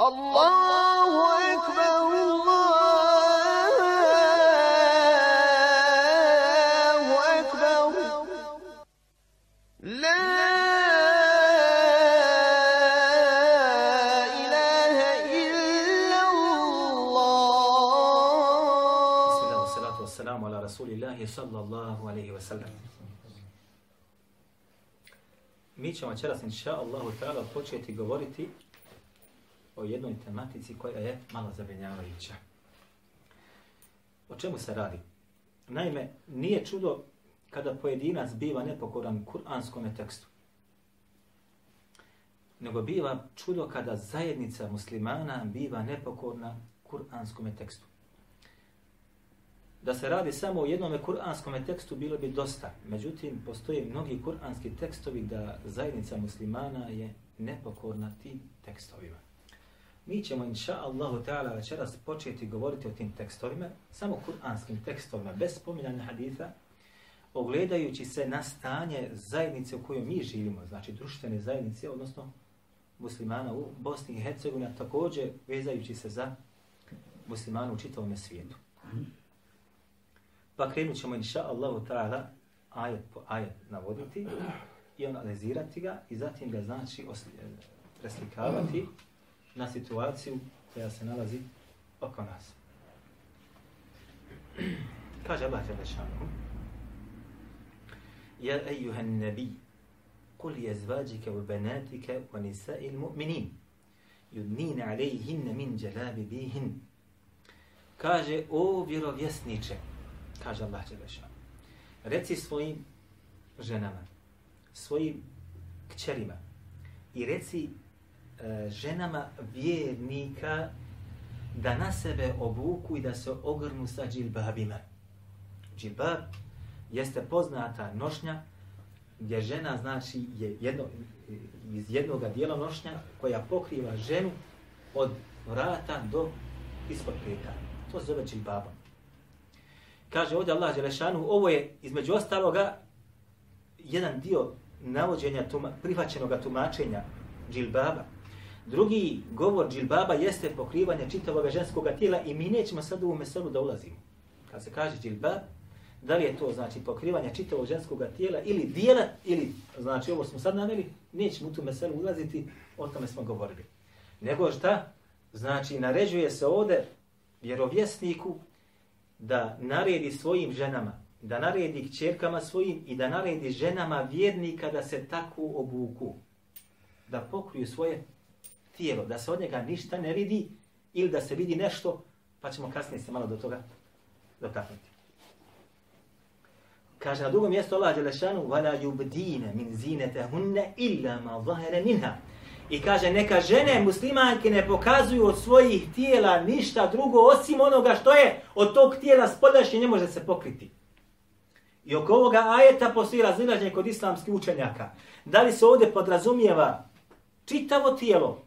الله أكبر الله أكبر لا إله إلا الله بسم الله والصلاة والسلام على رسول الله صلى الله عليه وسلم Mi ćemo إن شاء الله تعالى početi govoriti o jednoj tematici koja je malo zabrinjavajuća. O čemu se radi? Naime, nije čudo kada pojedinac biva nepokoran kuranskom tekstu. Nego biva čudo kada zajednica muslimana biva nepokorna kuranskom tekstu. Da se radi samo o jednom kuranskom tekstu bilo bi dosta. Međutim, postoje mnogi kuranski tekstovi da zajednica muslimana je nepokorna tim tekstovima mi ćemo inša Allahu ta'ala večeras početi govoriti o tim tekstovima, samo kuranskim tekstovima, bez spominjanja haditha, ogledajući se na stanje zajednice u kojoj mi živimo, znači društvene zajednice, odnosno muslimana u Bosni i Hercegovini, a također vezajući se za muslimana u čitavom svijetu. Pa krenut ćemo inša Allahu ta'ala ajet po ajet navoditi i analizirati ga i zatim ga znači preslikavati osli- na situaciju koja se nalazi oko nas. Kaže Allah te lešanu. Ja ejuhan nabi, kul je zvađike u benatike u nisa il mu'minin. Judnine alejhinne min djelabi bihin. Kaže, o vjerovjesniče, kaže Allah te lešanu. Reci svojim ženama, svojim kćerima i reci E, ženama vjernika da na sebe obuku i da se ogrnu sa džilbabima. Džilbab jeste poznata nošnja gdje žena znači je jedno, iz jednog dijela nošnja koja pokriva ženu od vrata do ispod peta. To se zove džilbabom. Kaže ovdje Allah Đelešanu, ovo je između ostaloga jedan dio navođenja tuma, prihvaćenog tumačenja džilbaba. Drugi govor džilbaba jeste pokrivanje čitavog ženskog tijela i mi nećemo sad u ovom meselu da ulazimo. Kad se kaže džilbab, da li je to znači pokrivanje čitavog ženskog tijela ili dijela, ili znači ovo smo sad naveli, nećemo u tu meselu ulaziti, o tome smo govorili. Nego šta? Znači naređuje se ovde vjerovjesniku da naredi svojim ženama, da naredi čerkama svojim i da naredi ženama vjernika da se tako obuku, da pokriju svoje tijelo, da se od njega ništa ne vidi ili da se vidi nešto, pa ćemo kasnije se malo do toga dotaknuti. Kaže na drugom mjestu Allah Đelešanu وَلَا يُبْدِينَ مِنْ زِينَتَهُنَّ إِلَّا مَا ظَهَرَ مِنْهَا I kaže neka žene muslimanke ne pokazuju od svojih tijela ništa drugo osim onoga što je od tog tijela spodašnje ne može se pokriti. I oko ovoga ajeta postoji razilaženje kod islamskih učenjaka. Da li se ovdje podrazumijeva čitavo tijelo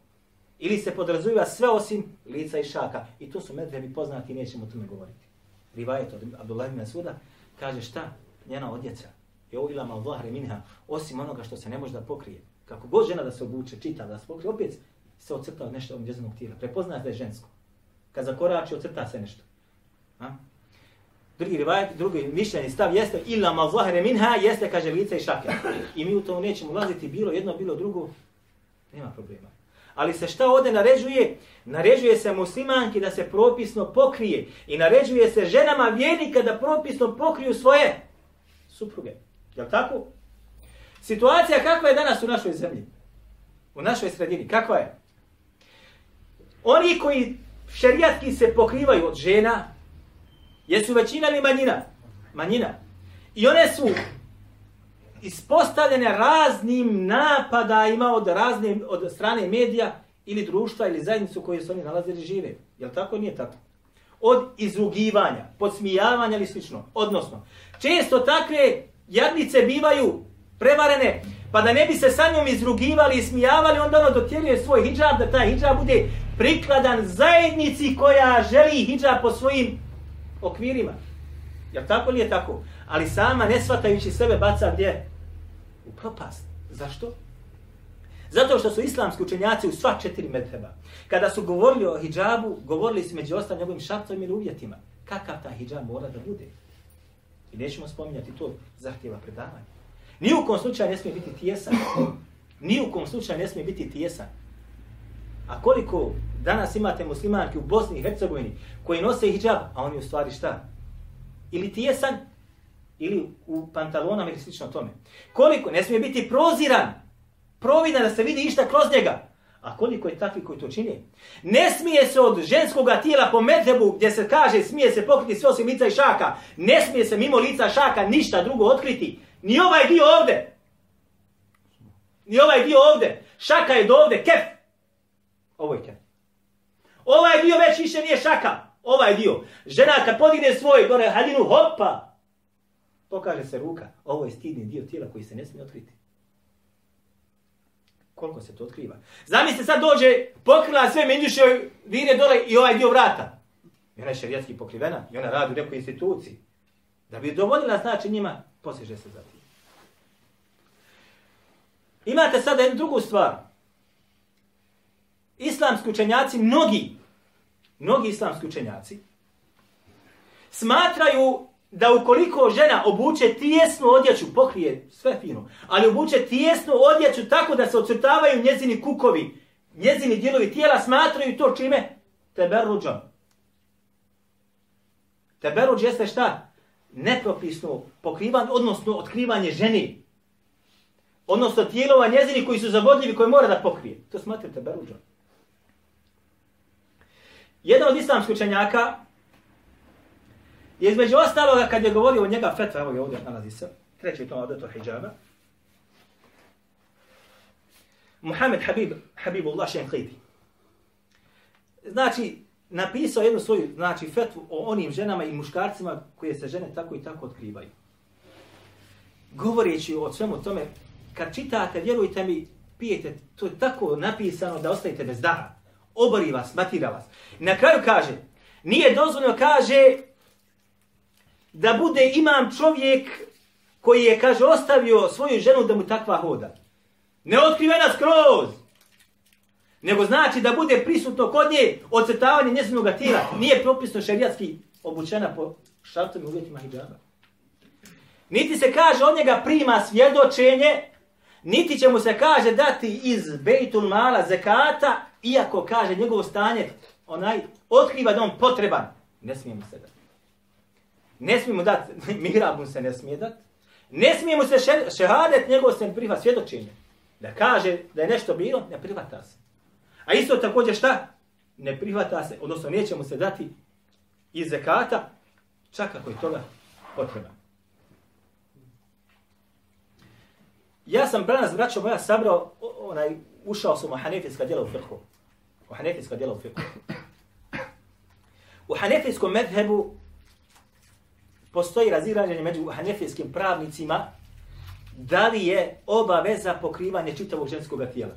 ili se podrazumiva sve osim lica i šaka. I to su medvebi poznati i nećemo o tome govoriti. Rivajet od Abdullah ibn Suda kaže šta? Njena odjeca. Je ovo ilama vlahre minha, osim onoga što se ne može da pokrije. Kako god žena da se obuče, čita, da se pokrije, opet se ocrta od nešto od njezinog tira. Prepozna da je žensko. Kad zakorači, ocrta se nešto. A? Drugi rivajet, drugi mišljeni stav jeste ilama vlahre minha, jeste, kaže, lica i šaka. I mi u tomu nećemo ulaziti, bilo jedno, bilo drugo, nema problema. Ali se šta ovdje naređuje? Naređuje se muslimanki da se propisno pokrije i naređuje se ženama vjernika da propisno pokriju svoje supruge. Je tako? Situacija kakva je danas u našoj zemlji? U našoj sredini, kakva je? Oni koji šerijatski se pokrivaju od žena, jesu većina ili manjina? Manjina. I one su ispostavljene raznim napadajima od, razne, od strane medija ili društva ili zajednicu koje su oni nalazili žive. Je li tako? Nije tako. Od izugivanja, podsmijavanja ili slično. Odnosno, često takve jadnice bivaju prevarene, pa da ne bi se sa njom izrugivali i smijavali, onda ono dotjeruje svoj hijab, da taj hijab bude prikladan zajednici koja želi hijab po svojim okvirima. Jel tako li je tako? Ali sama ne shvatajući sebe baca gdje? U propast. Zašto? Zato što su islamski učenjaci u sva četiri medheba, kada su govorili o hijabu, govorili su među ostalim njegovim šartovim ili uvjetima. Kakav ta hijab mora da bude? I nećemo spominjati to zahtjeva predavanja. Ni u kom slučaju ne smije biti tijesan. Ni u kom slučaju ne smije biti tijesan. A koliko danas imate muslimanke u Bosni i Hercegovini koji nose hijab, a oni u stvari šta? Ili tijesan, ili u pantalonama ili slično tome. Koliko, ne smije biti proziran, provina da se vidi išta kroz njega. A koliko je takvi koji to čine? Ne smije se od ženskog tijela po medrebu gdje se kaže smije se pokriti sve osim lica i šaka. Ne smije se mimo lica šaka ništa drugo otkriti. Ni ovaj dio ovde. Ni ovaj dio ovde. Šaka je do ovde. Kef. Ovo je kef. Ovaj dio već više nije šaka. Ovaj dio. Žena kad podigne svoj gore haljinu, hopa, pokaže se ruka, ovo je stidni dio tijela koji se ne smije otkriti. Koliko se to otkriva? Zamislite sad dođe, pokrila sve menjuše vire dole i ovaj dio vrata. I ona je šarijatski pokrivena i ona radi u nekoj instituciji. Da bi dovoljila znači njima, posježe se za ti. Imate sad jednu drugu stvar. Islamski učenjaci, mnogi, mnogi islamski učenjaci, smatraju da ukoliko žena obuče tijesnu odjeću, pokrije sve fino, ali obuče tijesnu odjeću tako da se ocrtavaju njezini kukovi, njezini dijelovi tijela, smatraju to čime? Teberuđom. Teberuđ jeste šta? Nepropisno pokrivanje, odnosno otkrivanje ženi. Odnosno tijelova njezini koji su zavodljivi, koje mora da pokrije. To smatraju teberuđom. Jedan od islamskih učenjaka, I između ostaloga, kad je govorio o njega fetva, evo je ovdje, nalazi se, treći tom odetor hijjaba, Muhammed Habib, Habibullah Shenqidi. Znači, napisao jednu svoju, znači, fetvu o onim ženama i muškarcima koje se žene tako i tako otkrivaju. Govoreći o svemu tome, kad čitate, vjerujte mi, pijete, to je tako napisano da ostajete bez dara. Obori vas, matira vas. Na kraju kaže, nije dozvoljno, kaže, da bude imam čovjek koji je, kaže, ostavio svoju ženu da mu takva hoda. Ne otkrivena skroz. Nego znači da bude prisutno kod nje ocetavanje njezinog tijela. Nije propisno šerijatski obučena po šartom i uvjetima hijaba. Niti se kaže od njega prima svjedočenje, niti će mu se kaže dati iz Bejtul Mala zekata, iako kaže njegovo stanje, onaj, otkriva da on potreban. Ne smijemo se dati ne smijemo dati, mihrabu se ne smije dati, ne smijemo se še, šehadet njegov se ne prihvat svjedočenje. Da kaže da je nešto bilo, ne prihvata se. A isto također šta? Ne prihvata se, odnosno nećemo se dati iz zekata, čak ako je toga potreba. Ja sam pre nas, braćo moja, sabrao, onaj, ušao sam u hanefijska djela u fiqhu. U hanefijska djela u fiqhu. U hanefijskom medhebu postoji razilaženje među hanefijskim pravnicima da li je obaveza pokrivanje čitavog ženskog tijela.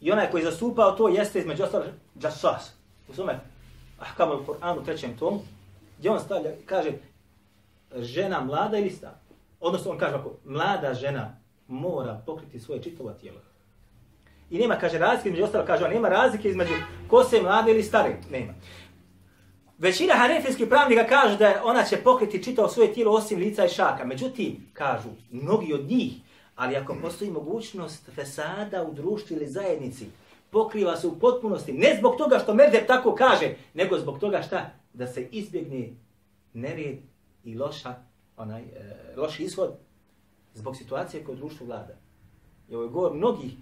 I onaj koji zastupao to jeste između ostalog Jassas. U svome Ahkamu u Koranu trećem tomu, gdje on stavlja i kaže žena mlada ili stav. Odnosno on kaže ako mlada žena mora pokriti svoje čitavo tijelo. I nema, kaže, razlike između ostalog, kaže, nema razlike između kose mlade ili stare. Nema. Većina hanefijskih pravnika kaže da ona će pokriti čitao svoje tijelo osim lica i šaka. Međutim, kažu mnogi od njih, ali ako postoji mogućnost fesada u društvu ili zajednici, pokriva se u potpunosti, ne zbog toga što Merdeb tako kaže, nego zbog toga šta? Da se izbjegne nered i loša, onaj, e, loši ishod zbog situacije koje društvo vlada. I ovo je govor mnogih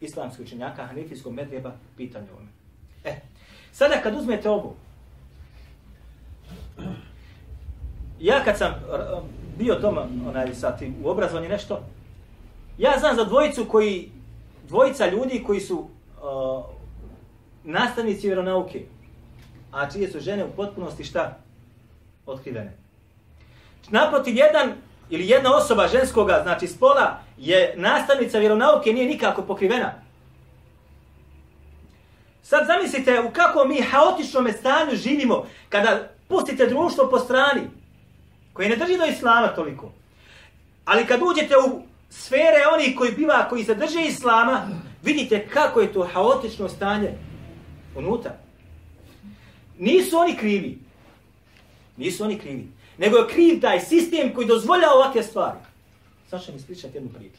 islamskih učenjaka, hanefijskog medreba, pitanje ovome. E, sada kad uzmete ovo, ja kad sam bio tom, onaj, sa tim, u obrazovanju nešto, ja znam za dvojicu koji, dvojica ljudi koji su uh, nastavnici vjeronauke, a čije su žene u potpunosti šta? Otkrivene. Naprotiv, jedan ili jedna osoba ženskoga, znači spola, je nastavnica vjeronauke, nije nikako pokrivena. Sad zamislite u kakvom mi haotičnom stanju živimo kada pustite društvo po strani, koje ne drži do islama toliko. Ali kad uđete u sfere onih koji biva, koji zadrže islama, vidite kako je to haotično stanje unutra. Nisu oni krivi. Nisu oni krivi. Nego je kriv taj sistem koji dozvolja ovakve stvari. Saša mi spričati jednu priču.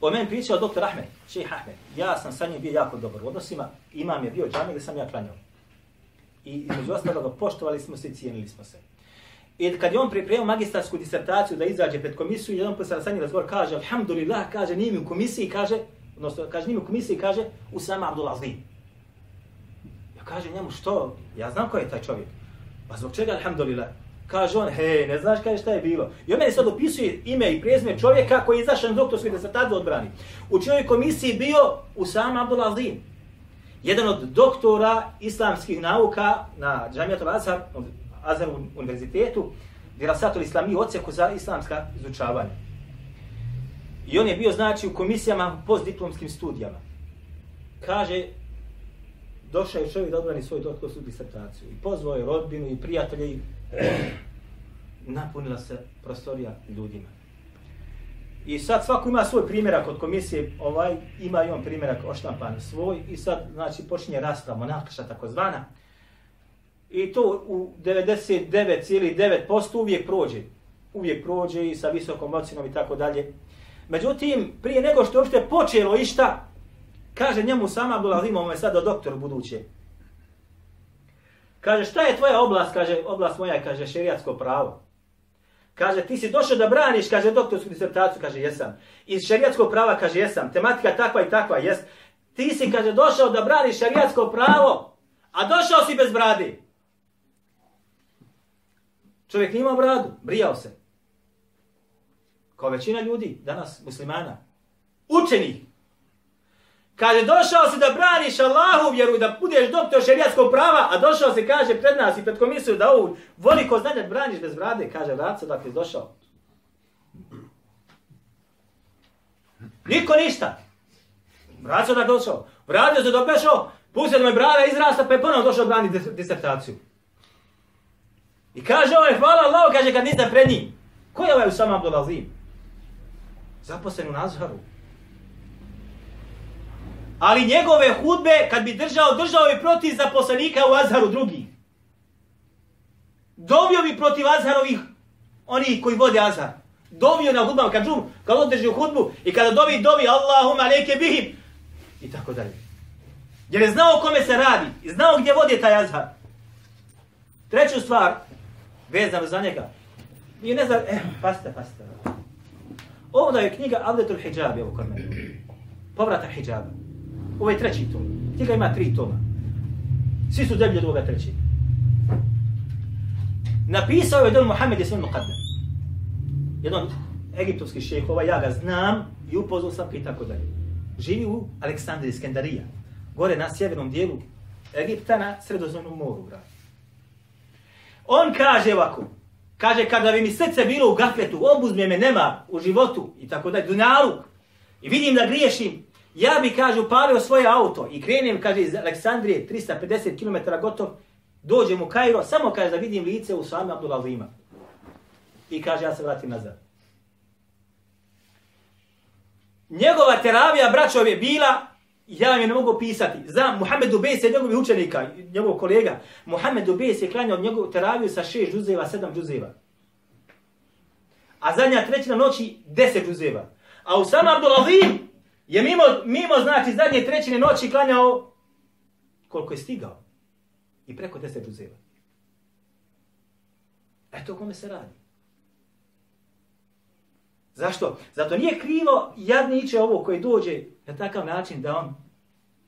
O meni pričao doktor Ahmed, čeji Ahmed. Ja sam sa njim bio jako dobar u odnosima. Imam je bio džami gdje sam ja klanjao. I među ostalog, poštovali smo se i cijenili smo se. I kad je on pripremio magistarsku disertaciju da izađe pred komisiju, jedan posle na sanji razgovor kaže, alhamdulillah, kaže, nije mi u komisiji, kaže, odnosno, kaže, nije mi u komisiji, kaže, Usama Abdullah Ja kaže njemu, što? Ja znam ko je taj čovjek. Pa zbog čega, alhamdulillah? Kaže on, hej, ne znaš kada je šta je bilo. I on meni sad opisuje ime i prezme čovjeka koji je izašao na doktorskoj disertaciji odbrani. U čovjek komisiji bio Usama Abdullah jedan od doktora islamskih nauka na Džamijatu Azhar, Azhar univerzitetu, Dirasatul Islami u odseku za islamska izučavanja. I on je bio, znači, u komisijama postdiplomskim studijama. Kaže, došao je čovjek da odbrani svoju doktorsku disertaciju. I pozvao je rodbinu i prijatelje i napunila se prostorija ljudima. I sad svako ima svoj primjerak od komisije, ovaj ima i on primjerak oštampan svoj i sad znači počinje rasprava monakaša takozvana. I to u 99,9% uvijek prođe. Uvijek prođe i sa visokom ocenom i tako dalje. Međutim, prije nego što je uopšte počelo išta, kaže njemu sam Abdulazim, ovo je sada doktor buduće. Kaže, šta je tvoja oblast? Kaže, oblast moja je, kaže, šerijatsko pravo. Kaže, ti si došao da braniš, kaže, doktorsku disertaciju, kaže, jesam. Iz šerijatskog prava, kaže, jesam. Tematika takva i takva, jest. Ti si, kaže, došao da braniš šerijatsko pravo, a došao si bez bradi. Čovjek nije imao bradu, brijao se. Kao većina ljudi, danas, muslimana, učenih, Kaže, došao si da braniš Allahu vjeru i da budeš doktor šerijatskog prava, a došao si, kaže, pred nas i pred komisiju da ovu voliko znanje braniš bez brade, kaže, vrat se dakle, došao. Niko ništa. Vrat se dakle, došao. Vratio se dopešao, pustio da me brada izrasta, pa je ponovno došao brani disertaciju. I kaže ovaj, hvala Allahu, kaže, kad nisam pred njim. Ko je ovaj Usama Abdullazim? Zaposlen u Nazharu. Zaposlen u Nazharu. Ali njegove hudbe, kad bi držao, držao bi protiv zaposlenika u Azharu drugi. Dovio bi protiv Azharovih, oni koji vode Azhar. Dovio na hudbama, kad, džum, kad održi hudbu i kada dovi, dovi Allahum aleke bihim. I tako dalje. Jer je znao kome se radi, i znao gdje vode taj Azhar. Treću stvar, vezam za njega. I ne znam, eh, paste, paste. Ovo je knjiga Avdetul Hijabi, ovo kod mene. Povrata Hijabi. Ovo je treći tom. Knjiga ima tri toma. Svi su deblji od ovoga treći. Napisao je Don Mohamed Jesmin Muqaddam. Jedan egiptovski šehova, ja ga znam i upoznao sam i tako dalje. Živi u Aleksandriji, Skendarija, gore na sjevernom dijelu Egipta na sredozornom moru. Bra. On kaže ovako, kaže kada bi mi srce bilo u gafletu, obuzme me nema u životu i tako dalje, dunjalu, i vidim da griješim, Ja bi, kaže, upalio svoje auto i krenem, kaže, iz Aleksandrije, 350 km gotov, dođem u Kairo, samo, kaže, da vidim lice u Sami Abdullalima. I kaže, ja se vratim nazad. Njegova teravija, braćov, je bila, ja vam je ne mogu pisati, za Muhammedu Bejs je njegovih učenika, njegov kolega, Muhammedu Bejs je klanjao njegovu teraviju sa šest džuzeva, sedam džuzeva. A zadnja trećina noći, deset džuzeva. A u Sami Abdullalim, je mimo, mimo znači zadnje trećine noći klanjao koliko je stigao. I preko deset džuzeva. Eto o kome se radi. Zašto? Zato nije krivo jadniće ovo koji dođe na takav način da on,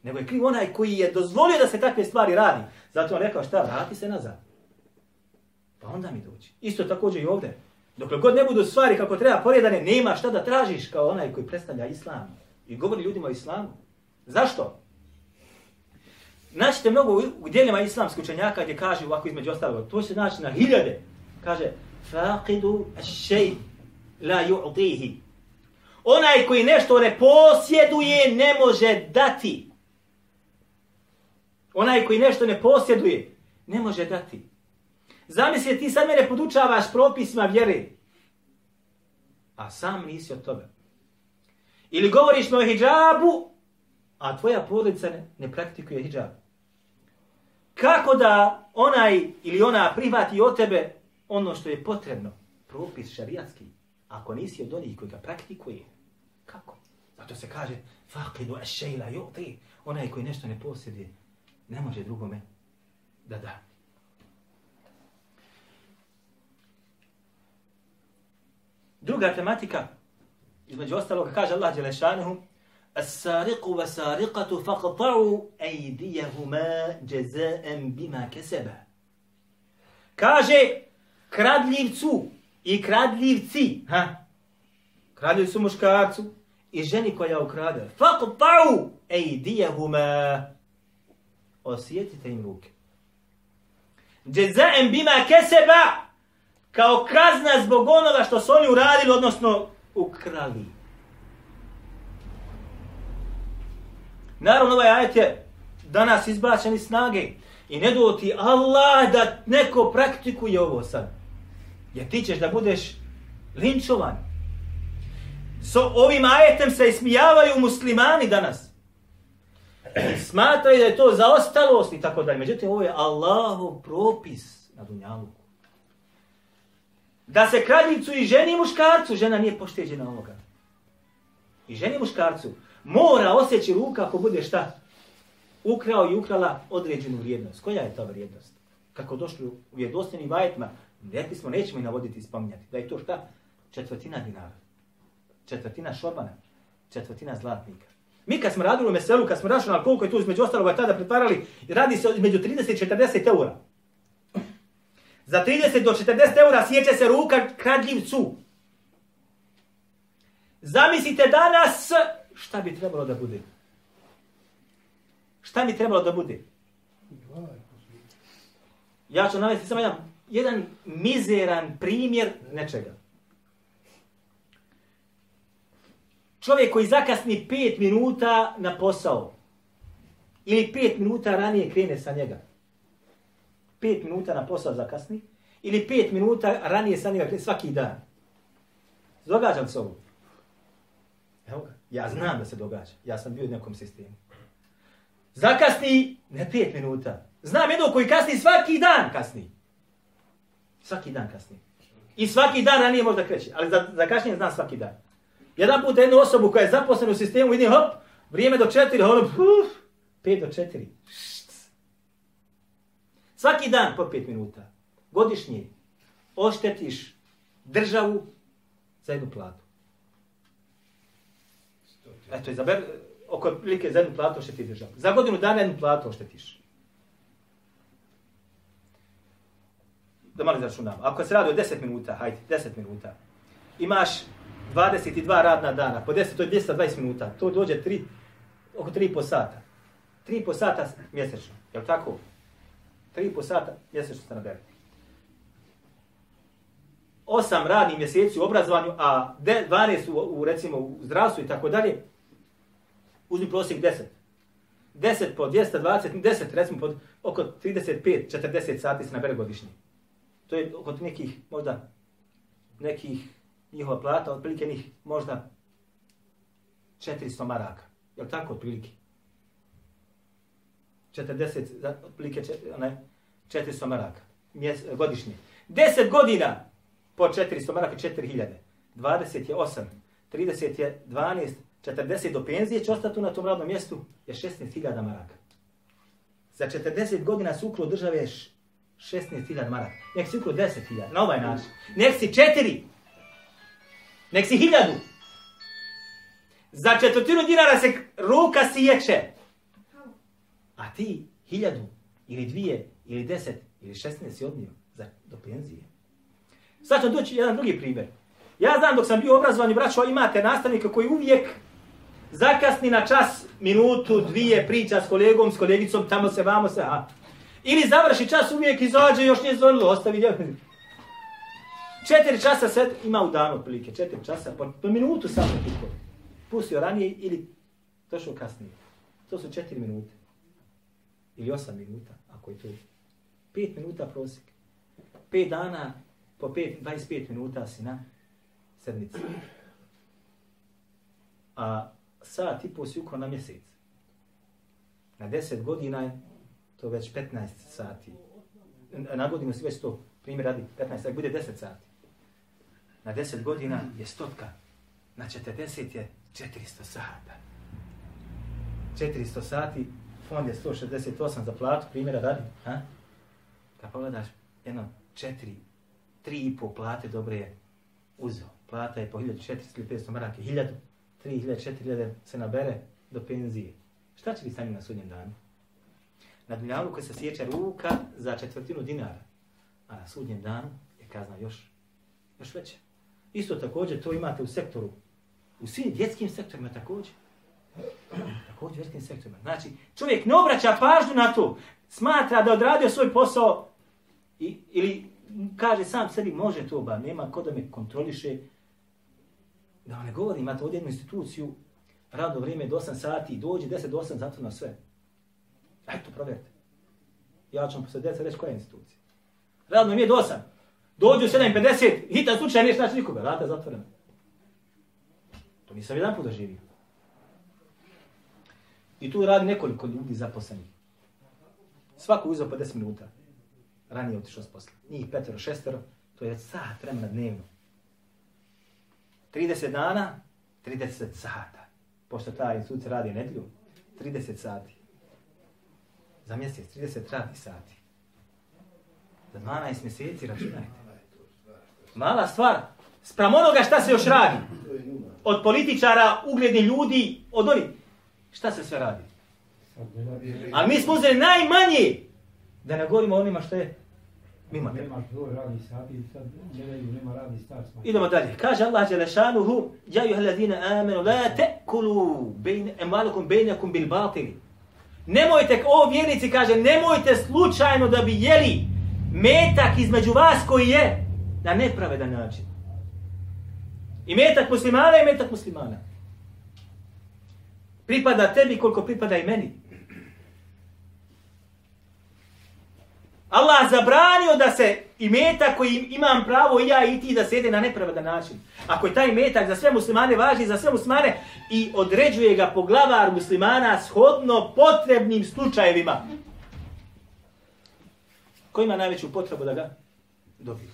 nego je kriv onaj koji je dozvolio da se takve stvari radi. Zato on rekao šta, vrati se nazad. Pa onda mi dođe. Isto također i ovdje. Dokle god ne budu stvari kako treba poredane, nema šta da tražiš kao onaj koji predstavlja islam i govori ljudima o islamu. Zašto? Naćete mnogo u dijelima islamske učenjaka gdje kaže ovako između ostalog, to se naći na hiljade. Kaže, faqidu šej la ju'tihi. Onaj koji nešto ne posjeduje, ne može dati. Onaj koji nešto ne posjeduje, ne može dati. Zamisli, ti sad mene podučavaš propisima vjere. A sam nisi od toga. Ili govoriš mi o hijabu, a tvoja porodica ne, ne praktikuje hijab. Kako da onaj ili ona privati od tebe ono što je potrebno? Propis šarijatski. Ako nisi od onih koji ga praktikuje, kako? Zato se kaže, faqidu ašejla joti. Onaj koji nešto ne posjedi, ne može drugome da da. Druga tematika, između ostaloga kaže Allah Đelešanuhu As-sariqu wa sariqatu faqta'u aydijahuma jazaa'an bima kasaba. Kaže kradljivcu i kradljivci, ha? Kradljivcu muškarcu i ženi koja ukrade. Faqta'u aydijahuma. Osjetite im ruke. Jazaa'an bima kasaba. Kao kazna zbog onoga što su oni uradili, odnosno ukrali. Naravno, ovaj ajet je danas izbačen iz snage i ne dao ti Allah da neko praktikuje ovo sad. Jer ti ćeš da budeš linčovan. So, ovim ajetem se ismijavaju muslimani danas. Smatraju da je to zaostalost i tako dalje. Međutim, ovo je Allahov propis na Dunjaluku da se kraljicu i ženi i muškarcu, žena nije pošteđena ovoga. I ženi i muškarcu mora osjeći ruka ako bude šta? Ukrao i ukrala određenu vrijednost. Koja je ta vrijednost? Kako došli u vjerdostini vajetma, rekli smo, nećemo i navoditi i spominjati. Da je to šta? Četvrtina dinara. Četvrtina šobana. Četvrtina zlatnika. Mi kad smo radili u meselu, kad smo računali koliko je tu između ostaloga tada pretvarali, radi se između 30 i 40 eura. Za 30 do 40 eura sjeće se ruka kradljivcu. Zamislite danas šta bi trebalo da bude. Šta bi trebalo da bude? Ja ću navesti samo jedan, jedan mizeran primjer nečega. Čovjek koji zakasni 5 minuta na posao ili 5 minuta ranije krene sa njega pet minuta na posao zakasni, ili pet minuta ranije sa njega svaki dan. Događa li se ovo? Evo ga, ja znam da se događa. Ja sam bio u nekom sistemu. Zakasni, ne pet minuta. Znam jednog koji kasni svaki dan kasni. Svaki dan kasni. I svaki dan ranije možda kreće, ali za, za kašnje znam svaki dan. Jedan put jednu osobu koja je zaposlena u sistemu, vidim, hop, vrijeme do četiri, ono, uf, pet do četiri. Pš, Svaki dan po 5 minuta godišnje oštetiš državu za jednu platu. Eto, izaber, oko prilike za jednu platu ošteti državu. Za godinu dana jednu platu oštetiš. Da malo izračunamo. Ako se radi o 10 minuta, hajde, 10 minuta, imaš 22 radna dana, po 10, to je 220 minuta, to dođe 3, oko 3,5 sata. 3,5 sata mjesečno, je li tako? tri i po sata mjesečno se nabere. Osam radnih mjeseci u obrazovanju, a de, dvanest u, u, recimo, u zdravstvu i tako dalje, uzmi prosjek deset. Deset po 220, deset recimo pod oko 35-40 sati se nabere godišnje. To je oko nekih, možda, nekih njihova plata, otprilike njih možda 400 maraka. Je li tako otprilike? 40, za otprilike čet, 400 maraka mjes, godišnje. 10 godina po 400 maraka, 4000. 20 je 8, 30 je 12, 40 do penzije će ostati na tom radnom mjestu je 16.000 maraka. Za 40 godina suklo države 16.000 maraka. Nek si ukro 10.000, na ovaj način. Nek si 4. Nek si 1.000. Za četvrtinu dinara se ruka sječe. Si ti hiljadu ili dvije ili deset ili šestine si odnio za, do penzije. Sad ću doći jedan drugi primjer. Ja znam dok sam bio obrazovan i braćo, imate nastavnika koji uvijek zakasni na čas, minutu, dvije, priča s kolegom, s kolegicom, tamo se, vamo se, a... Ili završi čas, uvijek izađe, još nije zvonilo, ostavi djel. Četiri časa se ima u danu, otprilike, četiri časa, po, po minutu samo tiko. Pustio ranije ili došao kasnije. To su četiri minute ili 8 minuta, ako je to 5 minuta prosjek. 5 dana po 5, 25 minuta si na sedmici. A sat i pol si ukro na mjesec. Na 10 godina je to već 15 sati. Na godinu si već to, primjer radi 15, tako bude 10 sati. Na 10 godina je stotka. Na 40 je 400 sata. 400 sati fond je 168 za platu, primjera radi, ha? Da pogledaš, jedno, četiri, tri i pol plate dobre je uzeo. Plata je po 1400-1500 maraka, 1000-3000-4000 se nabere do penzije. Šta će biti sa njim na sudnjem danu? Na dunjalu koja se sjeća ruka za četvrtinu dinara, a na sudnjem danu je kazna još, još veća. Isto također to imate u sektoru, u svim djetskim sektorima također. Također vjerskim sektorima. Znači, čovjek ne obraća pažnju na to. Smatra da odradio svoj posao i, ili kaže sam sebi može to, ba nema ko da me kontroliše. Da vam ne govorim, imate ovdje jednu instituciju, radno vrijeme do 8 sati, dođe 10 do 8, zato na sve. Eto, provjerite. Ja ću vam posle djeca reći koja je institucija. Radno mi je do 8. Dođu 7.50, hitan slučaj, nešto znači nikoga. Rata je zatvorena. To nisam jedan put doživio. I tu radi nekoliko ljudi zaposlenih. Svako uzeo po 10 minuta. Ranije otišao s posla. Njih petero, šestero, to je sat vremena dnevno. 30 dana, 30 sata. Pošto ta institucija radi nedlju, 30 sati. Za mjesec, 30 radnih sati. Za 12 mjeseci, računajte. Mala stvar, spram onoga šta se još radi. Od političara, uglednih ljudi, od onih. Šta se sve radi? A mi smo uzeli najmanji da ne govorimo onima što je mimo te. Idemo dalje. Kaže Allah Đelešanuhu Ja juha ladina amenu la tekulu emalukum bejnakum bil batili. Nemojte, o vjernici kaže, nemojte slučajno da bi jeli metak između vas koji je na nepravedan način. I metak muslimana i metak muslimana pripada tebi koliko pripada i meni. Allah zabranio da se i meta koji imam pravo i ja i ti da sede na nepravedan način. Ako je taj metak za sve muslimane važi, za sve muslimane i određuje ga poglavar muslimana shodno potrebnim slučajevima. Ko ima najveću potrebu da ga dobije?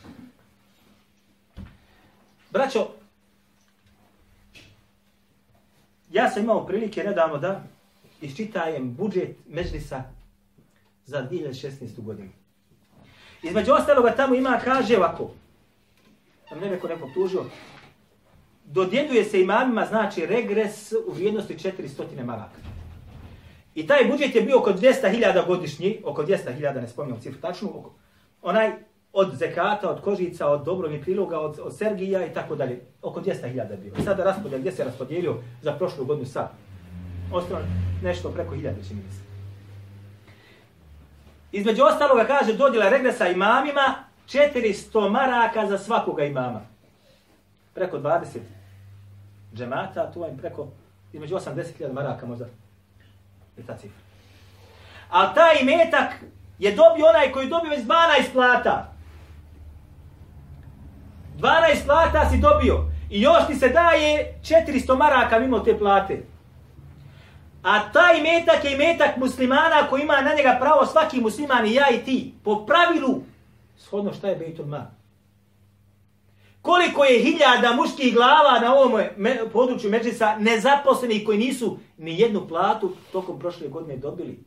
Braćo, Ja sam imao prilike nedavno da iščitajem budžet Međlisa za 2016. godinu. Između ostaloga tamo ima, kaže ovako, da ne neko neko tužio, dodjeduje se imamima, znači regres u vrijednosti 400 maraka. I taj budžet je bio oko 200.000 godišnji, oko 200.000, ne spominjam cifru tačnu, oko, onaj, od zekata, od kožica, od dobrovnih priloga, od, od Sergija i tako dalje. Oko 200.000 je bilo. Sada raspodijel, gdje se raspodijelio za prošlu godinu sad? Ostalo nešto preko 1000 čini se. Između ostaloga kaže dodjela regresa imamima 400 maraka za svakoga imama. Preko 20 džemata, tu vam preko između 80.000 maraka možda je ta cifra. A taj imetak je dobio onaj koji je dobio iz 12 plata. 12 plata si dobio i još ti se daje 400 maraka mimo te plate. A taj metak je metak muslimana koji ima na njega pravo svaki musliman i ja i ti. Po pravilu, shodno šta je Bejtul Ma. Koliko je hiljada muških glava na ovom me području Međisa nezaposlenih koji nisu ni jednu platu tokom prošle godine dobili.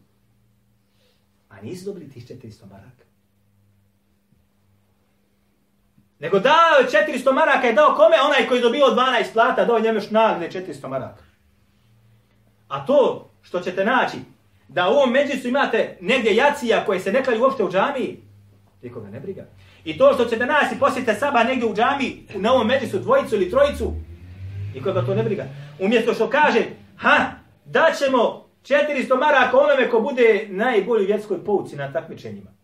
A nisu dobili tih 400 maraka. Nego dao 400 maraka je dao kome? Onaj koji je dobio 12 plata, dao njemu šnagne 400 maraka. A to što ćete naći, da u ovom međicu imate negdje jacija koje se ne klaju uopšte u džamiji, nikoga ne briga. I to što ćete naći posjetite saba negdje u džami, u novom međicu, dvojicu ili trojicu, nikoga to ne briga. Umjesto što kaže, ha, da ćemo 400 maraka onome ko bude najbolji u vjetskoj pouci na takmičenjima.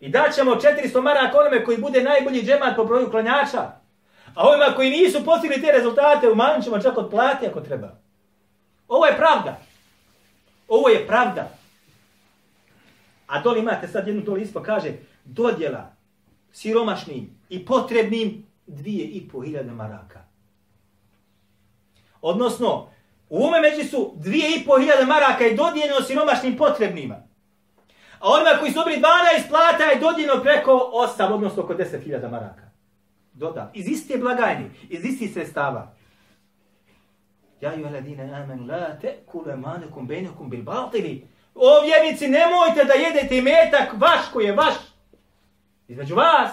I daćemo 400 maraka onome koji bude najbolji džemat po broju klanjača. A ovima koji nisu postigli te rezultate, umanjit ćemo čak od plati ako treba. Ovo je pravda. Ovo je pravda. A dole imate sad jednu dole ispo, kaže, dodjela siromašnim i potrebnim dvije i po hiljade maraka. Odnosno, u ume među su dvije i po hiljade maraka i dodijeljeno siromašnim potrebnima. A onima koji su dobili 12 plata je dodjeno preko 8, odnosno oko 10.000 maraka. Doda. Iz iste blagajni, iz isti sredstava. Ja ju aladine amen la te kule manekum benekum bil baltili. O vjernici, nemojte da jedete metak vaš koji je vaš. Između vas.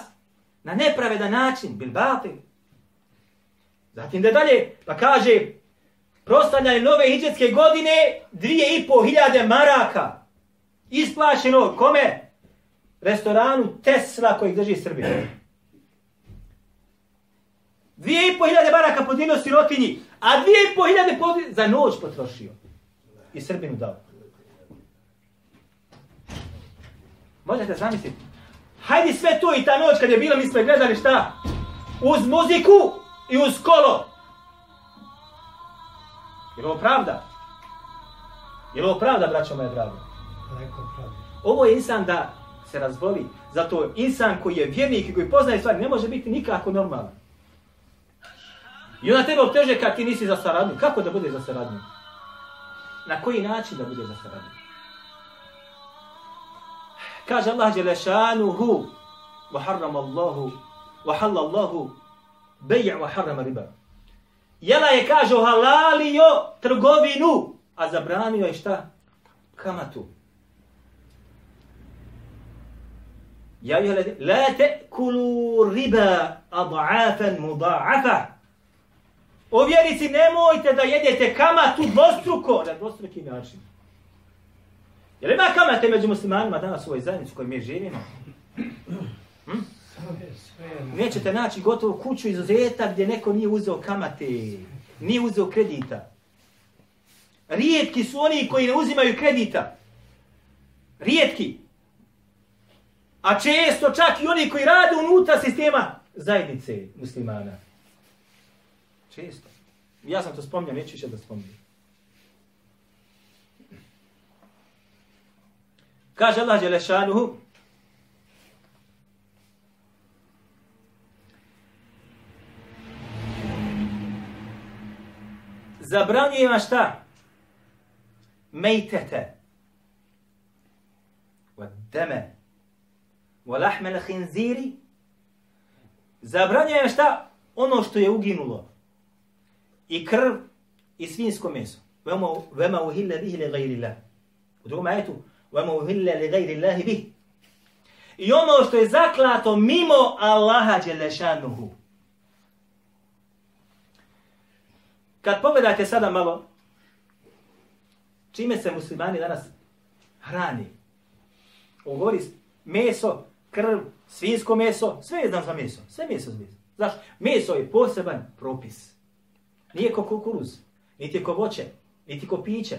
Na nepravedan način. Bil baltili. Zatim da dalje, pa kaže, proslanjanje nove hiđetske godine, dvije i po hiljade maraka isplaćeno kome? Restoranu Tesla koji drži Srbije. Dvije i po hiljade baraka podino sirotinji, a dvije i po hiljade podino, za noć potrošio. I Srbinu dao. Možete zamisliti? Hajdi sve to i ta noć kad je bilo, mi smo gledali šta? Uz muziku i uz kolo. Je li ovo pravda? Je li ovo pravda, braćo moje drago? Ovo je insan da se razboli. Zato insan koji je vjernik i koji poznaje stvari ne može biti nikako normalan. I ona tebe obteže kad ti nisi za saradnju. Kako da bude za saradnju? Na koji način da bude za saradnju? Kaže Allah Đelešanuhu wa harram Allahu wa halla Allahu beja wa harrama riba. Jela je kaže halalio trgovinu, a zabranio je šta? Kamatu. Kamatu. يا أيها الذين لا تأكلوا ربا أضعافا مضاعفة O vjerici nemojte da jedete kamatu dvostruko, na dvostruki način. Jel ima kamate među muslimanima danas u ovoj zajednici u kojoj mi živimo? Hm? Nećete naći gotovo kuću izuzeta gdje neko nije uzeo kamate, nije uzeo kredita. Rijetki su oni koji ne uzimaju kredita. Rijetki. Rijetki. A često čak i oni koji rade unutra sistema zajednice muslimana. Često. Ja sam to spomnio, neću više da spomnim. Kaže Allah Đelešanuhu, Zabranjuje ima šta? Mejtete. Vademe. Vademe. وَلَحْمَ الْخِنْزِيرِ Zabranjuje šta? Ono što je uginulo. I krv, i svinsko meso. وَمَا وَهِلَّ بِهِ لِغَيْرِ اللَّهِ U drugom ajetu, وَمَا وَهِلَّ لِغَيْرِ اللَّهِ بِهِ I ono što je zaklato mimo Allaha Đelešanuhu. Kad pogledate sada malo, čime se muslimani danas hrani, ugovori meso, krv, svinsko meso, sve je znam za meso. Sve meso za meso. Znaš, meso je poseban propis. Nije ko kukuruz, niti ko voće, niti ko piće.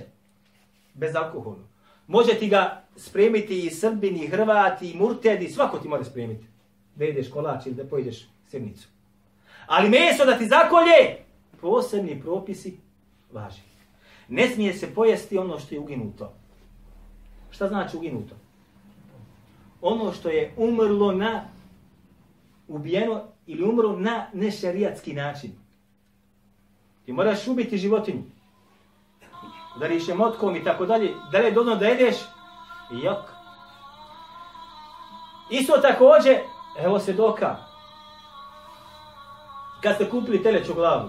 Bez alkoholu. Može ti ga spremiti i Srbin, i Hrvat, i Murted, i svako ti može spremiti. Da ideš kolač ili da pojedeš srnicu. Ali meso da ti zakolje, posebni propisi važi. Ne smije se pojesti ono što je uginuto. Šta znači uginuto? ono što je umrlo na ubijeno ili umrlo na nešerijatski način. Ti moraš ubiti životinju. Da li je motkom i tako dalje. Da li je dodno da jedeš? Jok. Isto takođe, evo se doka. Kad ste kupili teleću glavu,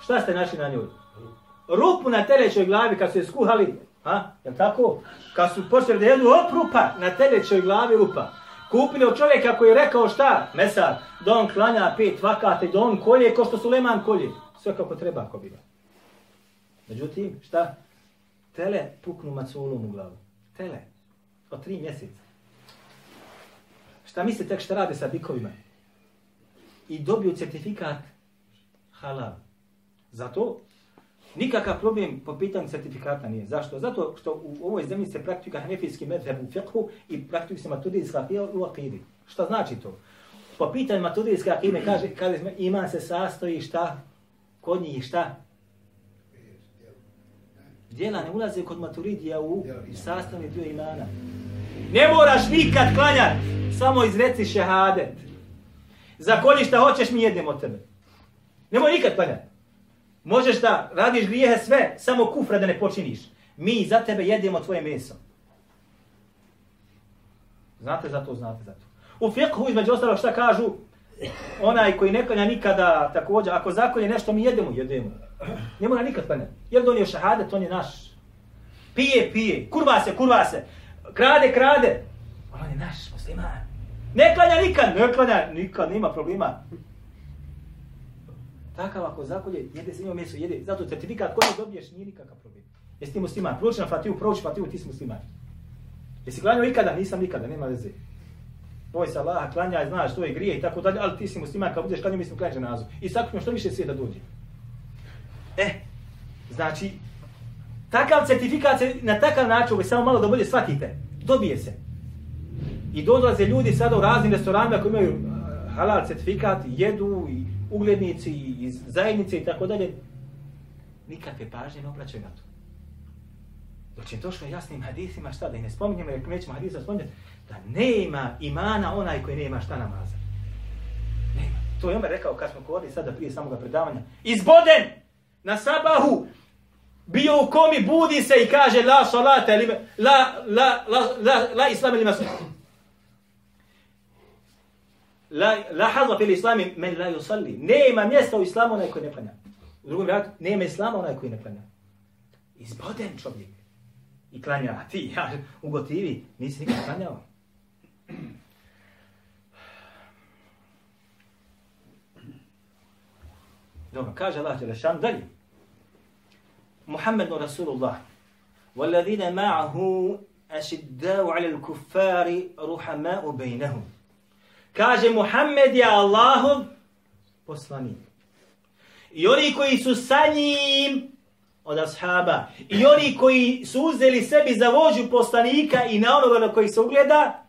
šta ste našli na njoj? Rupu na telećoj glavi kad ste skuhali, Ha? Je tako? Kad su počeli da jedu oprupa, na telećoj glavi rupa. Kupili od čovjeka koji je rekao šta? Mesar, da on klanja pet vakate, da on kolje, ko što Suleman kolje. Sve kako treba ako bila. Međutim, šta? Tele puknu maculom u glavu. Tele. Od tri mjeseca. Šta misli tek šta rade sa bikovima? I dobiju certifikat halal. Zato Nikakav problem po pitanju certifikata nije. Zašto? Zato što u ovoj zemlji se praktika hanefijski medheb u fiqhu i praktika se maturidijska fiqh u akidi. Šta znači to? Po pitanju maturidijske akide kaže, kaže ima se sastoji šta? Kod njih šta? Dijela ne ulaze kod maturidija u sastavni dio imana. Ne moraš nikad klanjati, samo izreci šehadet. Za kolji šta hoćeš mi jednem od tebe. Ne moraš nikad klanjati. Možeš da radiš grijehe sve, samo kufra da ne počiniš. Mi za tebe jedemo tvoje meso. Znate za to, znate za to. U fiqhu između ostalog šta kažu? Onaj koji ne klanja nikada, također, ako zakolje nešto, mi jedemo, jedemo. Ne mora nikad klanja. Jer on je šahadet, on je naš. Pije, pije, kurva se, kurva se. Krade, krade. On je naš, musliman. Ne klanja nikad, ne klanja nikad, nema problema. Takav ako zakolje, jede se njom meso, jede. Zato certifikat koji dobiješ nije nikakav problem. Jesi ti musliman, proći na fatiju, proći fatiju, ti si musliman. Jesi klanio ikada? Nisam nikada, nema veze. Boj se Allaha, klanja, znaš, to je grije i tako dalje, ali ti si musliman, kad budeš klanio, mislim klanja nazu. I sakupno što više sve da dođe. E, znači, takav certifikat se na takav način, ovo samo malo da bolje shvatite, dobije se. I dolaze ljudi sada u raznim restoranima koji imaju halal certifikat, jedu i uglednici iz zajednice i tako dalje, nikakve pažnje ne obraćaju na to. Dok je došlo jasnim hadisima, šta da ih ne spominjemo, jer nećemo hadisa spominjati, da nema imana onaj koji nema šta namaza. Nema. To je Omer rekao kad smo govorili sada prije samoga predavanja. Izboden na sabahu, bio u komi, budi se i kaže la salate, la, la, la, la, la, la islam ili la hadza fil islam men la yusalli. Nema mjesta u islamu onaj koji ne klanja. U drugom rad, nema islama onaj koji ne klanja. Izboden čovjek. I klanja, a ti, ja, u gotivi, nisi nikad klanjao. Dobro, kaže Allah Đelešan, dalje. Muhammedu Rasulullah, والذين معه أشداء على الكفار رحماء بينهم kaže Muhammed je Allahov poslanik. I oni koji su sa njim od ashaba, i oni koji su uzeli sebi za vođu poslanika i na onoga na koji se ugleda,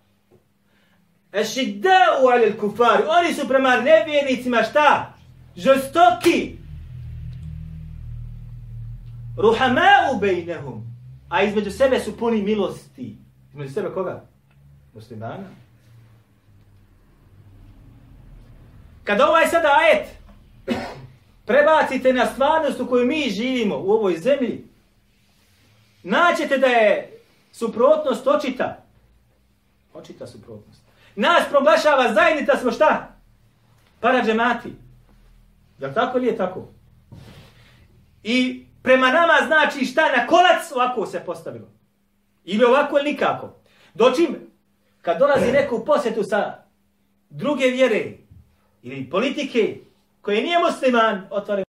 Ešidda'u alel kufari, oni su prema nevjernicima šta? Žestoki. Ruhama'u bejnehum. A između sebe su puni milosti. Između sebe koga? Muslimana. Kada ovaj sada ajet prebacite na stvarnost u kojoj mi živimo u ovoj zemlji, naćete da je suprotnost očita. Očita suprotnost. Nas proglašava zajednica smo šta? Para džemati. Da tako li je tako? I prema nama znači šta na kolac ovako se postavilo. Ili ovako ili nikako. Dočim, kad dolazi neko u posjetu sa druge vjere, ili politike koje nije musliman, otvore.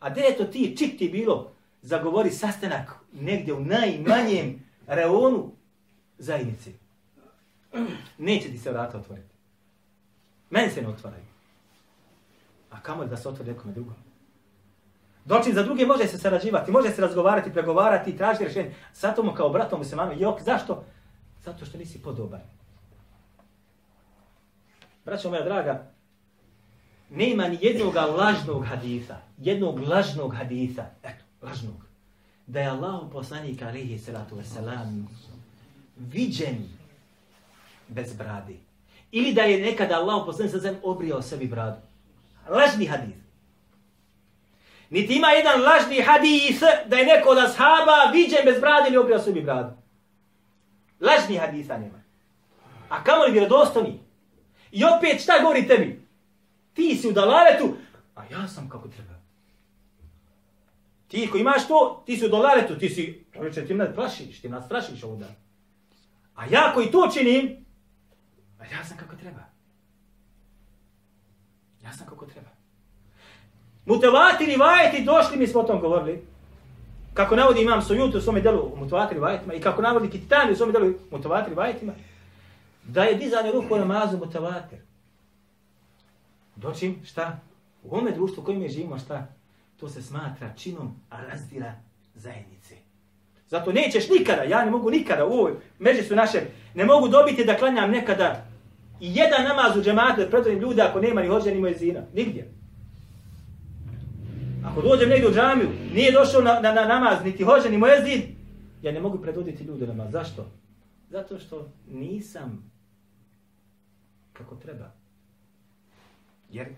A gdje je to ti čik ti bilo za govori sastanak negdje u najmanjem reonu zajednice? Neće ti se vrata otvoriti. Meni se ne otvaraju. A kamo da se otvori nekome drugom? Doći za druge može se sarađivati, može se razgovarati, pregovarati, tražiti rješenje. Sa tomu kao bratom mu se manu. Jok, zašto? Zato što nisi podoban. Braćo moja draga, nema ni jednog lažnog hadisa, jednog lažnog hadisa, eto, lažnog, da je Allah poslanik alihi salatu wasalam viđen bez brade. Ili da je nekada Allah poslanik sam obrio sebi bradu. Lažni hadis. Niti ima jedan lažni hadis da je neko od ashaba viđen bez brade ili obrio sebi bradu. Lažni hadisa nema. A kamo li vjerodostani? I opet šta govori tebi? Ti si u dalaletu, a ja sam kako treba. Ti ko imaš to, ti si u dalaletu, ti si, to reče, ti nas plašiš, ti nas strašiš ovdje. A ja koji to činim, a ja sam kako treba. Ja sam kako treba. Mutevatiri vajeti, došli mi smo o tom govorili. Kako navodi imam sojuti u svome delu mutevatiri vajetima i kako navodi kitani u svome delu mutevatiri vajetima, da je dizanje ruku u namazu mutevatiri. Doćim, šta? U ovome društvu kojim mi živimo, šta? To se smatra činom razdira zajednice. Zato nećeš nikada, ja ne mogu nikada u ovoj među su naše, ne mogu dobiti da klanjam nekada i jedan namaz u džematu da predvodim ljude ako nema ni hođa ni mojezina. Nigdje. Ako dođem negdje u džamiju, nije došao na, na, na namaz, niti hođa ni mojezin, ja ne mogu predvoditi ljude namaz. Zašto? Zato što nisam kako treba. Jer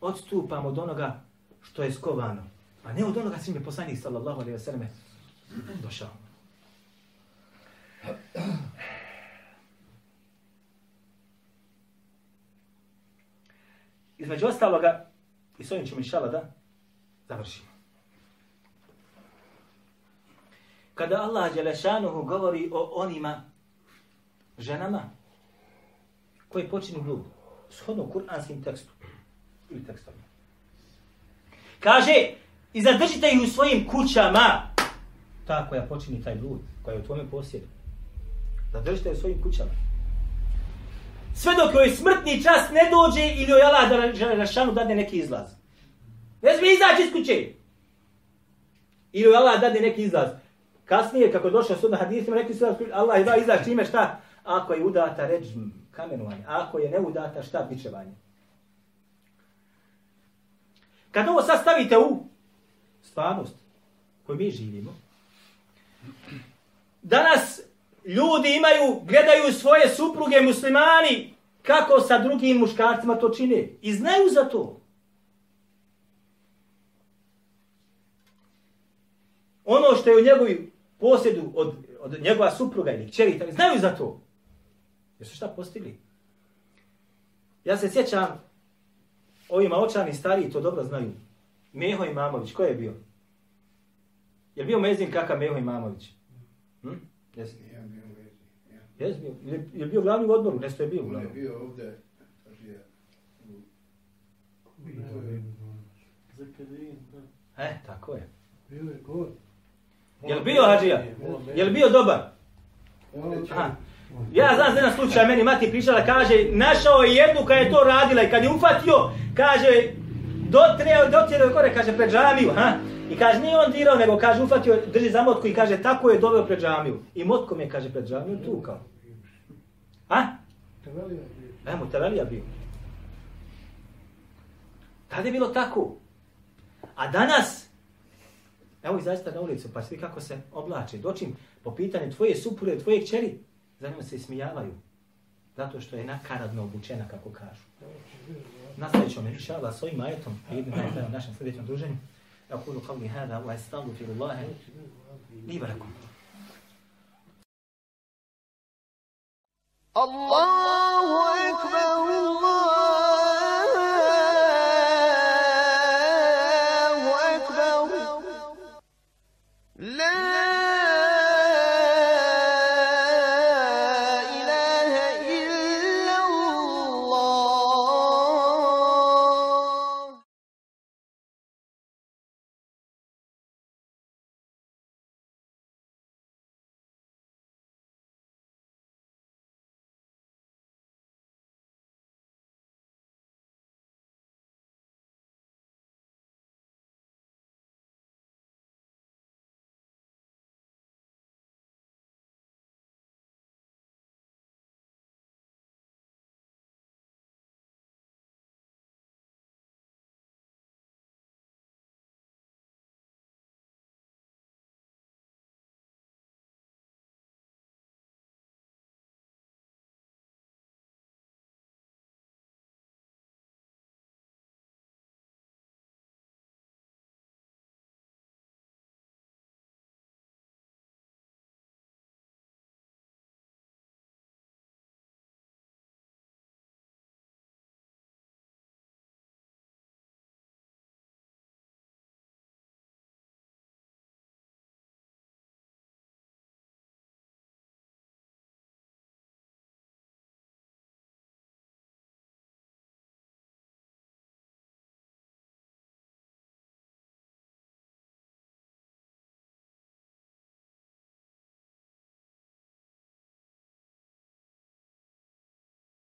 odstupam od onoga što je skovano. A ne od onoga svim je poslanik sallallahu alaihi wa sallam došao. Između ostaloga, i s ovim ćemo inšala da završimo. Kada Allah Đelešanuhu govori o onima ženama koji počinu blud, shodno kuranskim tekstom, ili tekstovima. Kaže, i zadržite ih u svojim kućama. Ta koja počini taj blud, koja je u tvojem posjedu. Zadržite ih u svojim kućama. Sve dok joj smrtni čas ne dođe ili joj Allah da Žalešanu dade neki izlaz. Ne smije izaći iz kuće. Ili joj Allah dade neki izlaz. Kasnije, kako je došao sada hadisima, neki izlaz, Allah da izaći ime šta? Ako je udata, ređim, kamenovanje. Ako je neudata, šta, bičevanje. Kad ovo sad stavite u stvarnost koju mi živimo, danas ljudi imaju, gledaju svoje supruge muslimani kako sa drugim muškarcima to čine. I znaju za to. Ono što je u njegovi posjedu od, od njegova supruga ili čeri, znaju za to. Jesu šta postigli? Ja se sjećam Ovi maočani stariji to dobro znaju. Meho Imamović, ko je bio? Je li bio mezin kakav Meho Imamović? Hm? Jes? Ja bio mezin, ja. Jes bio? Je li bio glavni u odboru? Nesto je bio u glavnom. On je bio ovde. Zakarin, da. E, tako je. Bio je god. Je li bio, Hadžija? Je li bio dobar? On je čovjek. Ja znam za jedan slučaj, meni mati prišala, kaže, našao je jednu kada je to radila i kad je ufatio, kaže, dotreo, dotreo je kore, kaže, pred džamiju, ha? I kaže, nije on dirao, nego kaže, ufatio, drži za motku i kaže, tako je doveo pred džamiju. I motkom je, kaže, pred džamiju, tu kao. Ha? Teralija bio. Ajmo, teralija bio. Tada je bilo tako. A danas, evo i zaista na ulicu, pa svi kako se oblače. Dočim, po pitanju tvoje supure, tvoje kćeri, za njima se ismijavaju. Zato što je nakaradno obučena, kako kažu. Nastavit ćemo, inša Allah, s ovim ajetom, i pa idem na našem sljedećem druženju. Ja kudu kavli hada, wa estalu firullahe, li barakum. Allahu ekber, Allahu ekber,